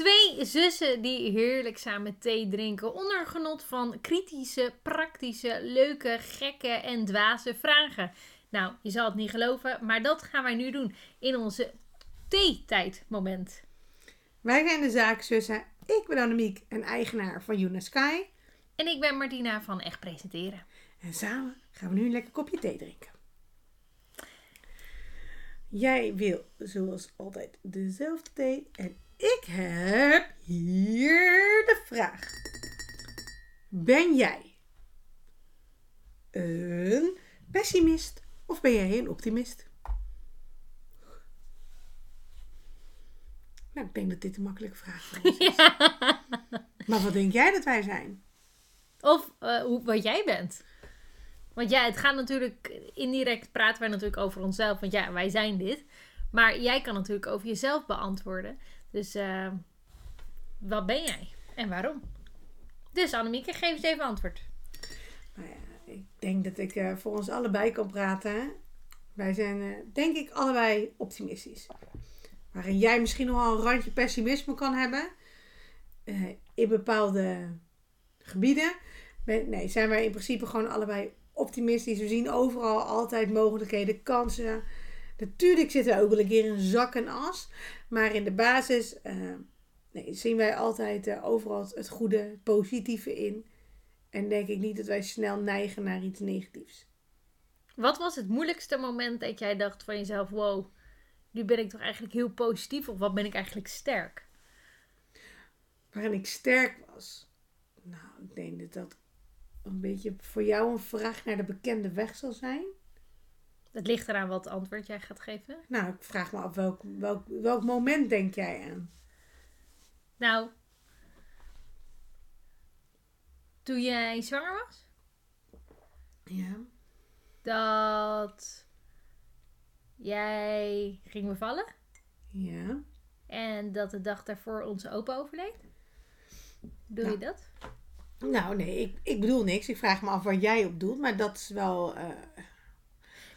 Twee zussen die heerlijk samen thee drinken onder genot van kritische, praktische, leuke, gekke en dwaze vragen. Nou, je zal het niet geloven, maar dat gaan wij nu doen in onze theetijdmoment. Wij zijn de zaakzussen. Ik ben Annemiek en eigenaar van Yuna Sky. En ik ben Martina van Echt Presenteren. En samen gaan we nu een lekker kopje thee drinken. Jij wil zoals altijd dezelfde thee en ik heb hier de vraag. Ben jij een pessimist of ben jij een optimist? Nou, ik denk dat dit een makkelijke vraag voor ons is. Maar wat denk jij dat wij zijn? Of eh, hoe, wat jij bent. Want ja, het gaat natuurlijk, indirect praten wij natuurlijk over onszelf. Want ja, wij zijn dit. Maar jij kan natuurlijk over jezelf beantwoorden. Dus eh, wat ben jij en waarom? Dus Annemieke, geef eens even antwoord. Nou ja, ik denk dat ik eh, voor ons allebei kan praten. Wij zijn, eh, denk ik, allebei optimistisch. Waarin jij misschien nog wel een randje pessimisme kan hebben. eh, in bepaalde gebieden. Nee, zijn wij in principe gewoon allebei optimistisch. We zien overal altijd mogelijkheden, kansen. Natuurlijk zitten we ook wel een keer in zak en as. Maar in de basis eh, nee, zien wij altijd eh, overal het goede, het positieve in. En denk ik niet dat wij snel neigen naar iets negatiefs. Wat was het moeilijkste moment dat jij dacht van jezelf: wow, nu ben ik toch eigenlijk heel positief? Of wat ben ik eigenlijk sterk? Waarin ik sterk was. Nou, ik denk dat dat een beetje voor jou een vraag naar de bekende weg zal zijn. Het ligt eraan wat antwoord jij gaat geven. Nou, ik vraag me af welk, welk, welk moment denk jij aan? Nou, toen jij zwanger was, Ja. dat jij ging bevallen Ja. en dat de dag daarvoor onze opa overleed. Doe Nou. je dat? Nou, nee, ik, ik bedoel niks. Ik vraag me af waar jij op doelt. Maar dat is wel... eh,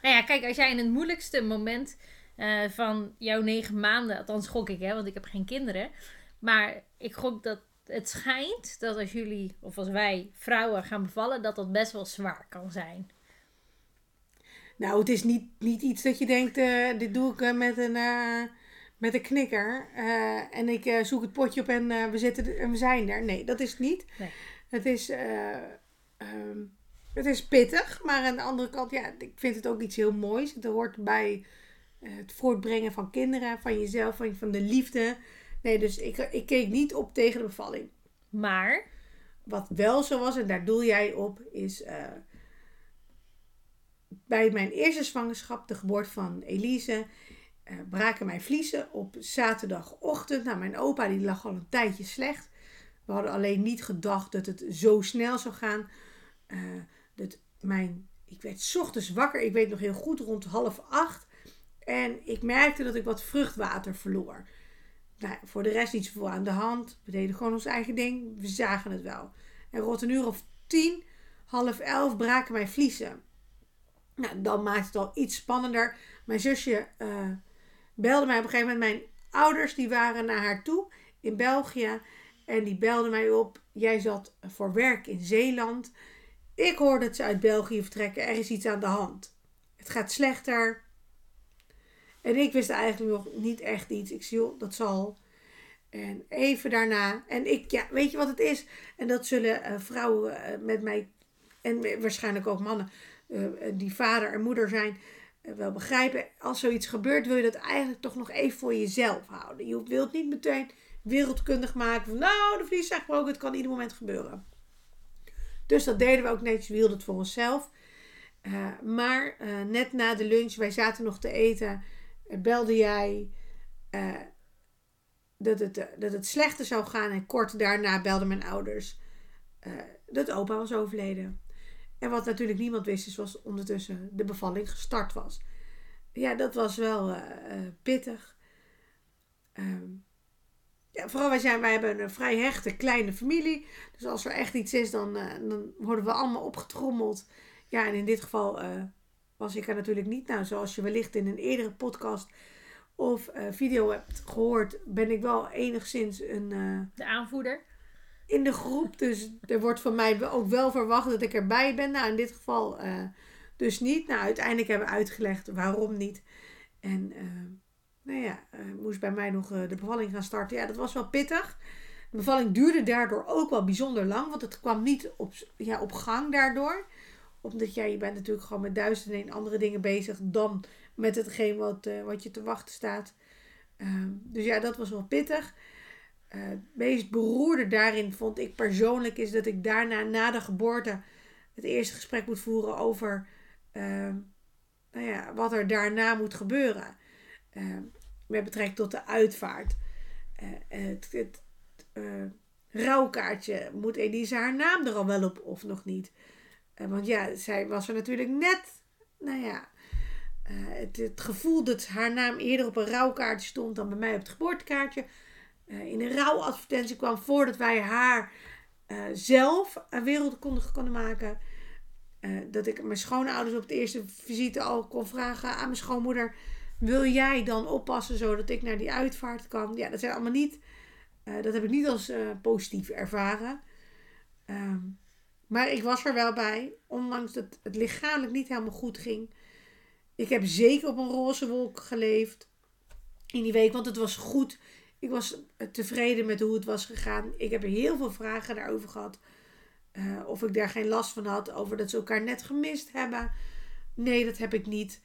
Nou ja, kijk, als jij in het moeilijkste moment eh, van jouw negen maanden, althans gok ik hè, want ik heb geen kinderen. Maar ik gok dat het schijnt dat als jullie, of als wij vrouwen gaan bevallen, dat dat best wel zwaar kan zijn. Nou, het is niet, niet iets dat je denkt, eh, dit doe ik eh, met, een, met een knikker. en ik zoek het potje op en we, zitten er- en we zijn er. Nee, dat is het niet. Nee. Het, is, eh, ehm, het is pittig, maar aan de andere kant, ja, ik vind het ook iets heel moois. Het hoort bij eh, het voortbrengen van kinderen, van jezelf, van, van de liefde. Nee, dus ik, ik keek niet op tegen de bevalling. Maar, Wat wel zo was, en daar doel jij op, is eh, bij mijn eerste zwangerschap, de geboorte van Elise, eh, braken mijn vliezen op zaterdagochtend. Nou, mijn opa die lag al een tijdje slecht. We hadden alleen niet gedacht dat het zo snel zou gaan. Mijn, ik werd ochtends wakker, ik weet nog heel goed, rond half acht. En ik merkte dat ik wat vruchtwater verloor. Nou, voor de rest niet zoveel aan de hand. We deden gewoon ons eigen ding. We zagen het wel. En rond een uur of tien, half elf, braken mijn vliezen. Nou, dan maakt het al iets spannender. Mijn zusje eh, belde mij op een gegeven moment. Mijn ouders die waren naar haar toe in België. En die belden mij op. Jij zat voor werk in Zeeland. Ik hoorde dat ze uit België vertrekken. Er is iets aan de hand. Het gaat slechter. En ik wist eigenlijk nog niet echt iets. Ik zie, dat zal. En even daarna. En ik, ja, weet je wat het is? En dat zullen eh, vrouwen eh, met mij. En waarschijnlijk ook mannen. eh, die vader en moeder zijn. wel begrijpen. Als zoiets gebeurt, wil je dat eigenlijk toch nog even voor jezelf houden. Je wilt niet meteen wereldkundig maken. Van, nou, de vlies is gebroken. Het kan ieder moment gebeuren. Dus dat deden we ook netjes. We hielden het voor onszelf. Eh, maar eh, net na de lunch, wij zaten nog te eten, eh, belde jij dat, het, dat het slechter zou gaan. En kort daarna belden mijn ouders dat opa was overleden. En wat natuurlijk niemand wist, is was ondertussen de bevalling gestart was. Ja, dat was wel pittig. Ehm, ja, vooral wij, zijn, wij hebben een vrij hechte kleine familie. Dus als er echt iets is, dan, eh, dan worden we allemaal opgetrommeld. Ja, en in dit geval eh, was ik er natuurlijk niet. Nou, zoals je wellicht in een eerdere podcast of eh, video hebt gehoord, ben ik wel enigszins een, De aanvoerder. in de groep. Dus er wordt van mij ook wel verwacht dat ik erbij ben. Nou, in dit geval dus niet. Nou, uiteindelijk hebben we uitgelegd waarom niet. En nou ja, eh, moest bij mij nog eh, de bevalling gaan starten. Ja, dat was wel pittig. De bevalling duurde daardoor ook wel bijzonder lang. Want het kwam niet op, ja, op gang daardoor. Omdat jij, je bent natuurlijk gewoon met duizenden en andere dingen bezig. Dan met hetgeen wat, eh, wat je te wachten staat. Ehm, dus ja, dat was wel pittig. Het meest beroerde daarin vond ik persoonlijk is dat ik daarna, na de geboorte, het eerste gesprek moet voeren over ehm, nou ja, wat er daarna moet gebeuren. Ehm, met betrekking tot de uitvaart. Eh, het het eh, rouwkaartje, moet Elise haar naam er al wel op of nog niet? Eh, want ja, zij was er natuurlijk net, nou ja, eh, het, het gevoel dat haar naam eerder op een rouwkaartje stond dan bij mij op het geboortekaartje. eh, in een rouwadvertentie kwam voordat wij haar eh, zelf aan wereld konden, maken. Eh, dat ik mijn schoonouders op de eerste visite al kon vragen aan mijn schoonmoeder: Wil jij dan oppassen zodat ik naar die uitvaart kan? Ja, dat zijn allemaal niet. eh, dat heb ik niet als eh, positief ervaren. Ehm, maar ik was er wel bij, ondanks dat het lichamelijk niet helemaal goed ging. Ik heb zeker op een roze wolk geleefd in die week, want het was goed. Ik was tevreden met hoe het was gegaan. Ik heb heel veel vragen daarover gehad. Eh, of ik daar geen last van had, over dat ze elkaar net gemist hebben. Nee, dat heb ik niet.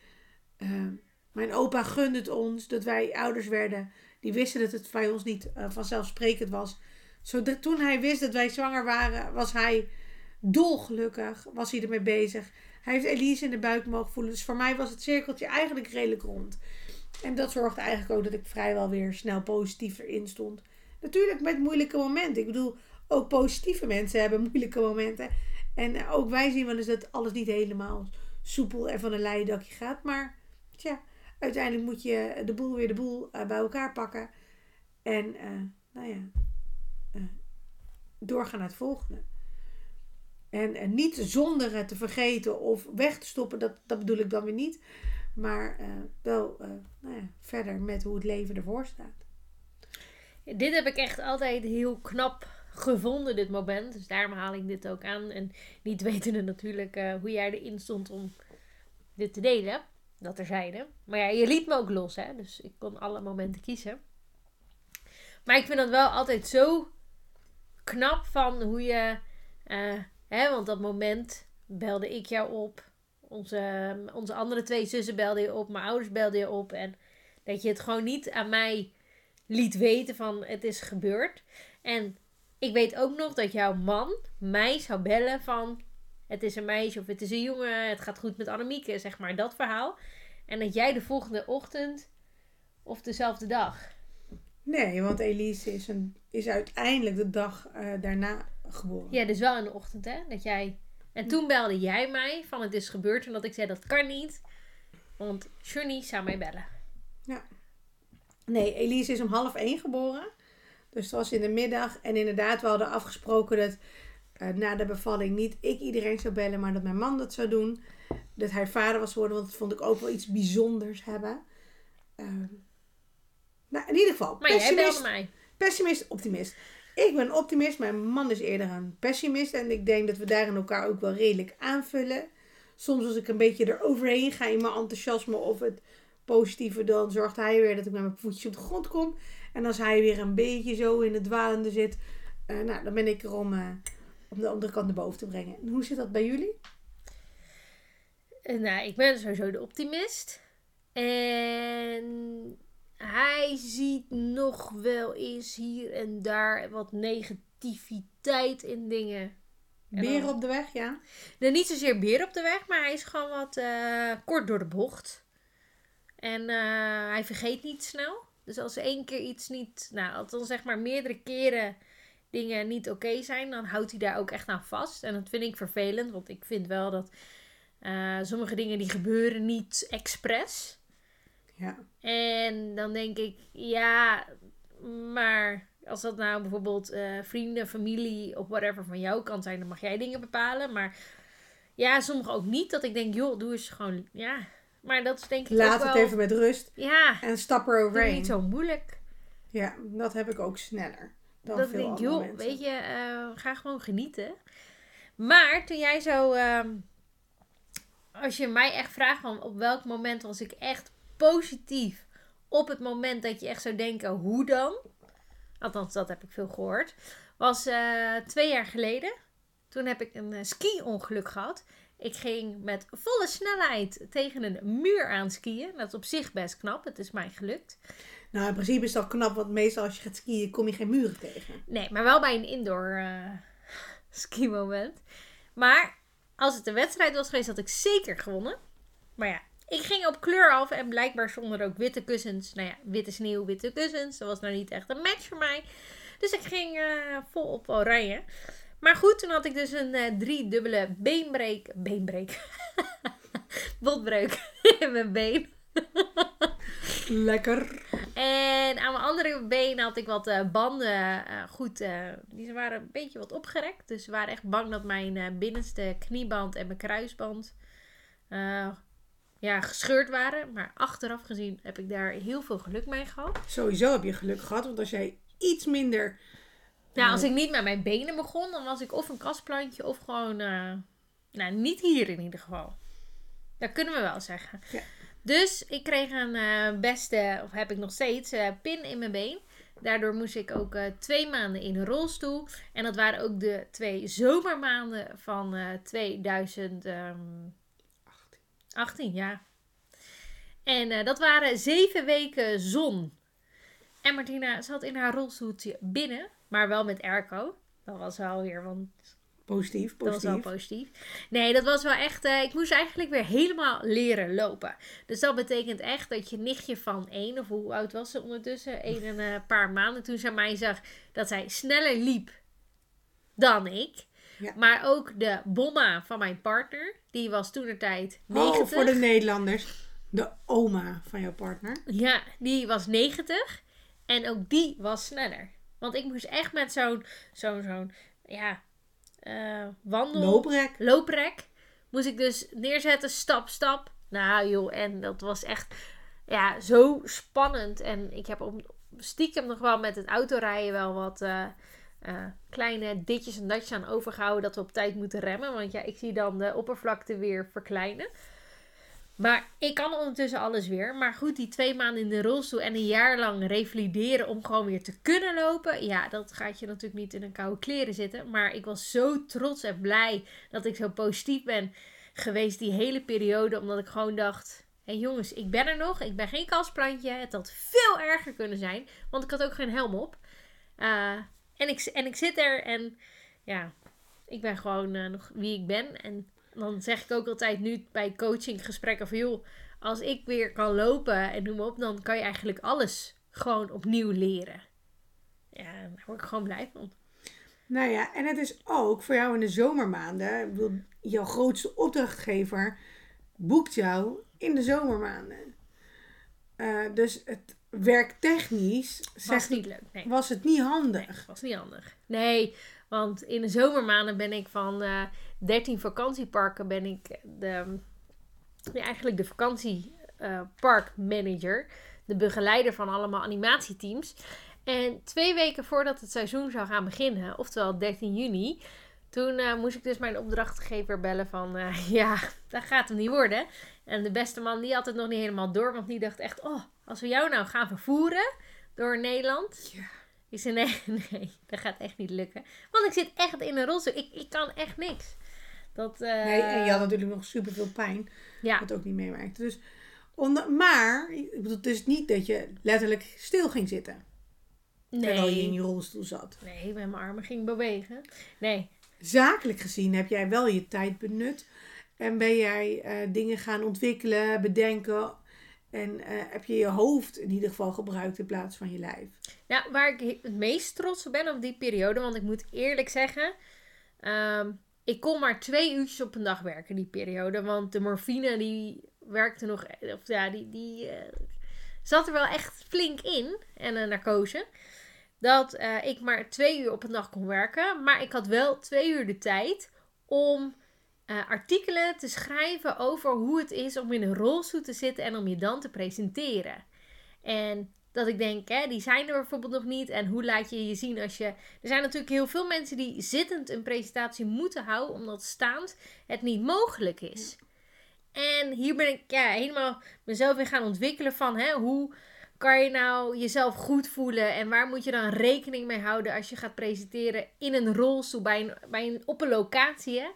Eh, mijn opa gunde het ons dat wij ouders werden. Die wisten dat het bij ons niet eh, vanzelfsprekend was. Zodra, toen hij wist dat wij zwanger waren, was hij dolgelukkig. Was hij ermee bezig. Hij heeft Elise in de buik mogen voelen. Dus voor mij was het cirkeltje eigenlijk redelijk rond. En dat zorgde eigenlijk ook dat ik vrijwel weer snel positief erin stond. Natuurlijk met moeilijke momenten. Ik bedoel, ook positieve mensen hebben moeilijke momenten. En eh, ook wij zien wel eens dat alles niet helemaal soepel en van een leien dakje gaat. Maar tja, uiteindelijk moet je de boel weer de boel eh, bij elkaar pakken. En eh, nou ja, eh, doorgaan naar het volgende. En niet zonder het te vergeten of weg te stoppen, dat, dat bedoel ik dan weer niet. Maar wel nou ja, verder met hoe het leven ervoor staat. Dit heb ik echt altijd heel knap gevonden, dit moment. Dus daarom haal ik dit ook aan. En niet wetende natuurlijk hoe jij erin stond om dit te delen. Dat er zeiden. Maar ja, je liet me ook los, hè. Dus ik kon alle momenten kiezen. Maar ik vind dat wel altijd zo knap van hoe je... eh, hè, want dat moment belde ik jou op. Onze, onze andere twee zussen belden je op. Mijn ouders belden je op. En dat je het gewoon niet aan mij liet weten van het is gebeurd. En ik weet ook nog dat jouw man mij zou bellen van het is een meisje of het is een jongen, het gaat goed met Annemieke, zeg maar dat verhaal. En dat jij de volgende ochtend of dezelfde dag. Nee, want Elise is, een, is uiteindelijk de dag eh, daarna geboren. Ja, dus wel in de ochtend hè, dat jij... En toen belde jij mij van het is gebeurd en dat ik zei dat kan niet. Want Johnny zou mij bellen. Nee, Elise is om half één geboren. Dus het was in de middag. En inderdaad, we hadden afgesproken dat eh, na de bevalling niet ik iedereen zou bellen, maar dat mijn man dat zou doen. Dat hij vader was geworden, want dat vond ik ook wel iets bijzonders hebben. Ehm, nou, in ieder geval, Maar jij pessimist, belde mij. pessimist, optimist. Ik ben optimist, mijn man is eerder een pessimist. En ik denk dat we daarin elkaar ook wel redelijk aanvullen. Soms als ik een beetje eroverheen ga in mijn enthousiasme of het positieve, dan zorgt hij weer dat ik met mijn voetjes op de grond kom. En als hij weer een beetje zo in het dwalende zit, eh, nou, dan ben ik er om, eh, om de andere kant naar boven te brengen. En hoe zit dat bij jullie? Eh, Nou, ik ben sowieso de optimist. En hij ziet nog wel eens hier en daar wat negativiteit in dingen. Beren dan- op de weg, ja? Nou, niet zozeer beer op de weg, maar hij is gewoon wat eh, kort door de bocht. En eh, hij vergeet niet snel. Dus als één keer iets niet, nou, als dan zeg maar meerdere keren dingen niet oké zijn, dan houdt hij daar ook echt aan vast. En dat vind ik vervelend, want ik vind wel dat eh, sommige dingen die gebeuren niet expres. Ja. En dan denk ik, ja, maar als dat nou bijvoorbeeld eh, vrienden, familie of whatever van jouw kant zijn, dan mag jij dingen bepalen. Maar ja, sommige ook niet. Dat ik denk, joh, doe eens gewoon, ja, Maar dat is denk ik Laat ook het wel... even met rust Ja, en stap dat is niet zo moeilijk. Ja, dat heb ik ook sneller dan dat veel denk ik, andere joh, mensen. weet je, eh, ga gewoon genieten. Maar toen jij zo, ehm, als je mij echt vraagt van op welk moment was ik echt positief op het moment dat je echt zou denken, hoe dan? Althans, dat heb ik veel gehoord. Was eh, twee jaar geleden. Toen heb ik een eh, ski-ongeluk gehad. Ik ging met volle snelheid tegen een muur aan skiën. Dat is op zich best knap. Het is mij gelukt. Nou, in principe is dat knap, want meestal als je gaat skiën kom je geen muren tegen. Nee, maar wel bij een indoor eh ski moment. Maar als het een wedstrijd was geweest, had ik zeker gewonnen. Maar ja, ik ging op kleur af en blijkbaar stonden er ook witte kussens. Nou ja, witte sneeuw, witte kussens. Dat was nou niet echt een match voor mij. Dus ik ging eh, vol op oranje. Maar goed, toen had ik dus een eh driedubbele beenbreek. Beenbreek. Botbreuk in mijn been. Lekker. En aan mijn andere been had ik wat eh, banden eh, goed. eh, die waren een beetje wat opgerekt. Dus ze waren echt bang dat mijn binnenste knieband en mijn kruisband ja, gescheurd waren. Maar achteraf gezien heb ik daar heel veel geluk mee gehad. Sowieso heb je geluk gehad, want als jij iets minder... Nou, als ik niet met mijn benen begon, dan was ik of een kastplantje of gewoon. nou, niet hier in ieder geval. Dat kunnen we wel zeggen. Ja. Dus ik kreeg een eh, beste, of heb ik nog steeds, eh, pin in mijn been. Daardoor moest ik ook eh, twee maanden in een rolstoel. En dat waren ook de twee zomermaanden van eh 2018, 18. ja. En dat waren zeven weken zon. En Martina zat in haar rolstoeltje binnen, maar wel met airco. Dat was wel weer, want Positief, dat was wel positief. positief. Nee, dat was wel echt. eh, ik moest eigenlijk weer helemaal leren lopen. Dus dat betekent echt dat je nichtje van één, of hoe oud was ze ondertussen? Eén en een paar maanden. Toen ze mij zag dat zij sneller liep dan ik. Ja. Maar ook de bomma van mijn partner, die was toen de tijd 90. Oh, voor de Nederlanders. De oma van jouw partner. Ja, die was 90. En ook die was sneller. Want ik moest echt met zo'n, zo'n, zo'n, ja, eh, wandel... Looprek. looprek. Moest ik dus neerzetten, stap, stap. Nou joh, en dat was echt ja, zo spannend. En ik heb op, stiekem nog wel met het autorijden wel wat eh, eh, kleine ditjes en datjes aan overgehouden. Dat we op tijd moeten remmen. Want ja, ik zie dan de oppervlakte weer verkleinen. Maar ik kan ondertussen alles weer. Maar goed, die twee maanden in de rolstoel en een jaar lang revalideren om gewoon weer te kunnen lopen. Ja, dat gaat je natuurlijk niet in een koude kleren zitten. Maar ik was zo trots en blij dat ik zo positief ben geweest die hele periode. Omdat ik gewoon dacht, hé hey jongens, ik ben er nog. Ik ben geen kastplantje. Het had veel erger kunnen zijn. Want ik had ook geen helm op. Eh, en, ik, en ik zit er en ja, ik ben gewoon eh, nog wie ik ben. En dan zeg ik ook altijd nu bij coachinggesprekken van joh, als ik weer kan lopen en noem maar op, dan kan je eigenlijk alles gewoon opnieuw leren. Ja, daar word ik gewoon blij van. Nou ja, en het is ook voor jou in de zomermaanden. Jouw grootste opdrachtgever boekt jou in de zomermaanden. Eh, dus het werktechnisch Was zegt, niet leuk. Nee. was het niet handig. was niet handig. Nee, want in de zomermaanden ben ik van eh 13 vakantieparken ben ik de, ja, eigenlijk de vakantieparkmanager. de begeleider van allemaal animatieteams. En twee weken voordat het seizoen zou gaan beginnen, oftewel 13 juni, toen eh, moest ik dus mijn opdrachtgever bellen van, eh, ja, dat gaat hem niet worden. En de beste man, die had het nog niet helemaal door, want die dacht echt, oh, als we jou nou gaan vervoeren door Nederland. Ja. Ik zei, nee, nee, dat gaat echt niet lukken. Want ik zit echt in een rolstoel. Ik, ik kan echt niks. Dat, eh, Nee, en je had natuurlijk nog superveel pijn. Ja, Wat ook niet meemaakte. Dus, onder, maar, ik bedoel, het is niet dat je letterlijk stil ging zitten. Terwijl je in nee. je rolstoel zat. Nee, met mijn armen ging bewegen. Nee, Zakelijk gezien heb jij wel je tijd benut. En ben jij eh, dingen gaan ontwikkelen, bedenken. En eh, heb je je hoofd in ieder geval gebruikt in plaats van je lijf. Ja, waar ik het meest trots op ben op die periode, want ik moet eerlijk zeggen, ehm, ik kon maar twee uurtjes op een dag werken die periode, want de morfine die werkte nog, of ja, die, die eh, zat er wel echt flink in en een narcose. Dat eh, ik maar twee uur op een dag kon werken, maar ik had wel twee uur de tijd om eh, artikelen te schrijven over hoe het is om in een rolstoel te zitten en om je dan te presenteren. En dat ik denk, hè, die zijn er bijvoorbeeld nog niet. En hoe laat je je zien als je. Er zijn natuurlijk heel veel mensen die zittend een presentatie moeten houden, omdat staand het niet mogelijk is. En hier ben ik ja, helemaal mezelf in gaan ontwikkelen van hè, hoe kan je nou jezelf goed voelen en waar moet je dan rekening mee houden als je gaat presenteren in een rolstoel bij een, bij een, op een locatie. Hè?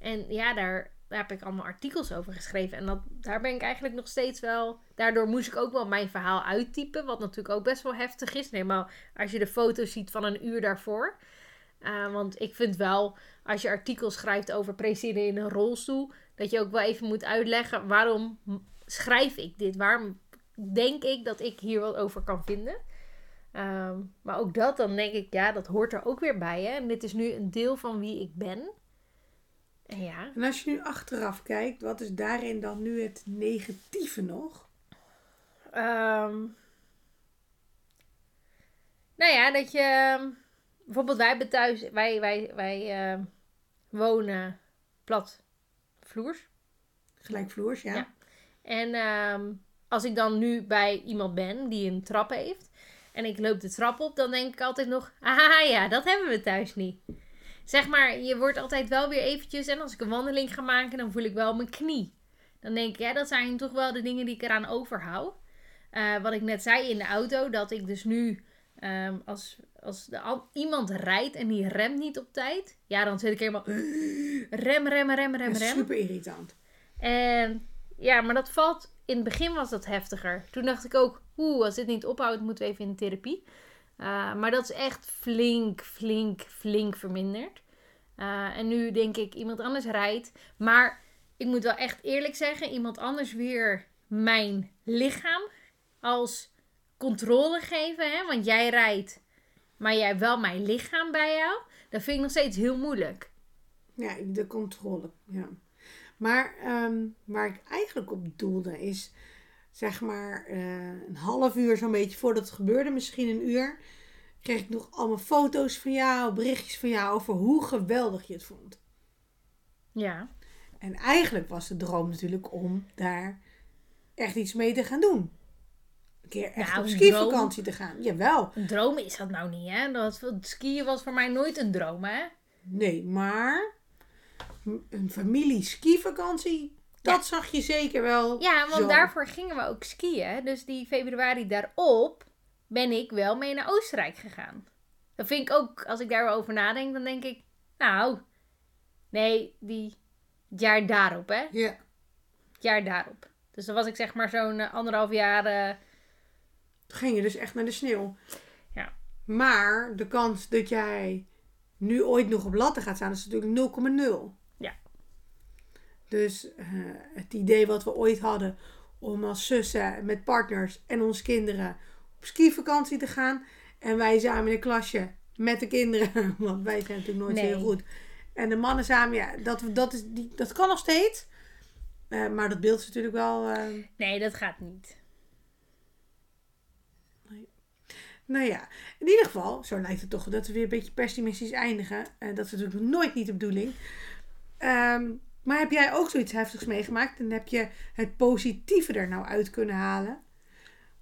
En ja, daar, daar heb ik allemaal artikels over geschreven. En dat, daar ben ik eigenlijk nog steeds wel. Daardoor moest ik ook wel mijn verhaal uittypen. Wat natuurlijk ook best wel heftig is. Nee, maar als je de foto's ziet van een uur daarvoor. Uh, want ik vind wel, als je artikels schrijft over presenteren in een rolstoel. Dat je ook wel even moet uitleggen waarom schrijf ik dit? Waarom denk ik dat ik hier wat over kan vinden? Um, maar ook dat, dan denk ik, ja, dat hoort er ook weer bij. Hè? En dit is nu een deel van wie ik ben. Ja. En als je nu achteraf kijkt, wat is daarin dan nu het negatieve nog? Um, nou ja, dat je... Bijvoorbeeld wij hebben thuis... Wij, wij, wij uh, wonen plat vloers. Gelijkvloers, ja. ja. En um, als ik dan nu bij iemand ben die een trap heeft... En ik loop de trap op, dan denk ik altijd nog... Ah ja, dat hebben we thuis niet zeg maar, je wordt altijd wel weer eventjes. En als ik een wandeling ga maken, dan voel ik wel mijn knie. Dan denk ik, ja, dat zijn toch wel de dingen die ik eraan overhoud. Uh, wat ik net zei in de auto, dat ik dus nu, um, als, als de, iemand rijdt en die remt niet op tijd, ja, dan zit ik helemaal rem, rem, rem, rem, rem. Super irritant. En ja, maar dat valt, in het begin was dat heftiger. Toen dacht ik ook, oeh, als dit niet ophoudt, moeten we even in de therapie. Uh, maar dat is echt flink, flink, flink verminderd. Uh, en nu denk ik, iemand anders rijdt. Maar ik moet wel echt eerlijk zeggen, iemand anders weer mijn lichaam als controle geven. Hè? Want jij rijdt, maar jij hebt wel mijn lichaam bij jou. Dat vind ik nog steeds heel moeilijk. Ja, de controle. Ja. Maar um, waar ik eigenlijk op doelde is zeg maar uh, een half uur zo'n beetje voordat het gebeurde, misschien een uur, kreeg ik nog allemaal foto's van jou, berichtjes van jou over hoe geweldig je het vond. Ja. En eigenlijk was de droom natuurlijk om daar echt iets mee te gaan doen. Een keer echt nou, op skivakantie te gaan. Jawel. Een droom is dat nou niet, hè? Dat, skiën was voor mij nooit een droom, hè? Nee, maar een familie skivakantie dat zag je zeker wel. Ja, want daarvoor gingen we ook skiën. Dus die februari daarop ben ik wel mee naar Oostenrijk gegaan. Dat vind ik ook, als ik daarover nadenk, dan denk ik, nou, nee, die het jaar daarop, hè? Ja. Het jaar daarop. Dus dan was ik zeg maar zo'n uh, anderhalf jaar. Uh... Toen ging je dus echt naar de sneeuw. Ja. Maar de kans dat jij nu ooit nog op latten gaat staan, is natuurlijk 0,0. Dus uh, het idee wat we ooit hadden om als zussen met partners en onze kinderen op skivakantie te gaan. En wij samen in een klasje met de kinderen, want wij zijn natuurlijk nooit heel goed. En de mannen samen, ja, dat, dat, is, die, dat kan nog steeds. Uh, maar dat beeld is natuurlijk wel. Uh... Nee, dat gaat niet. Nee. Nou ja, in ieder geval, zo lijkt het toch dat we weer een beetje pessimistisch eindigen. Uh, dat is natuurlijk nooit niet de bedoeling. Um, maar heb jij ook zoiets heftigs meegemaakt en heb je het positieve er nou uit kunnen halen?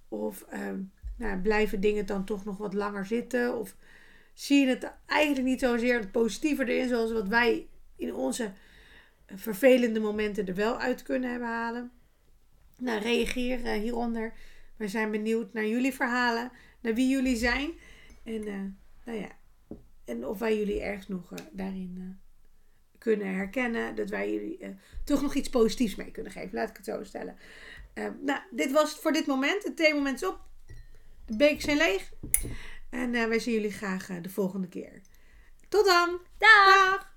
Of uh, nou, blijven dingen dan toch nog wat langer zitten? Of zie je het eigenlijk niet zozeer het positieve erin, zoals wat wij in onze vervelende momenten er wel uit kunnen hebben halen? Nou, reageer uh, hieronder. Wij zijn benieuwd naar jullie verhalen, naar wie jullie zijn. En, uh, nou ja, en of wij jullie ergens nog uh, daarin kunnen herkennen. Dat wij jullie uh, toch nog iets positiefs mee kunnen geven. Laat ik het zo stellen. Uh, nou, dit was het voor dit moment. Het theemoment is op. De bekers zijn leeg. En uh, wij zien jullie graag de volgende keer. Tot dan. Dag. Dag.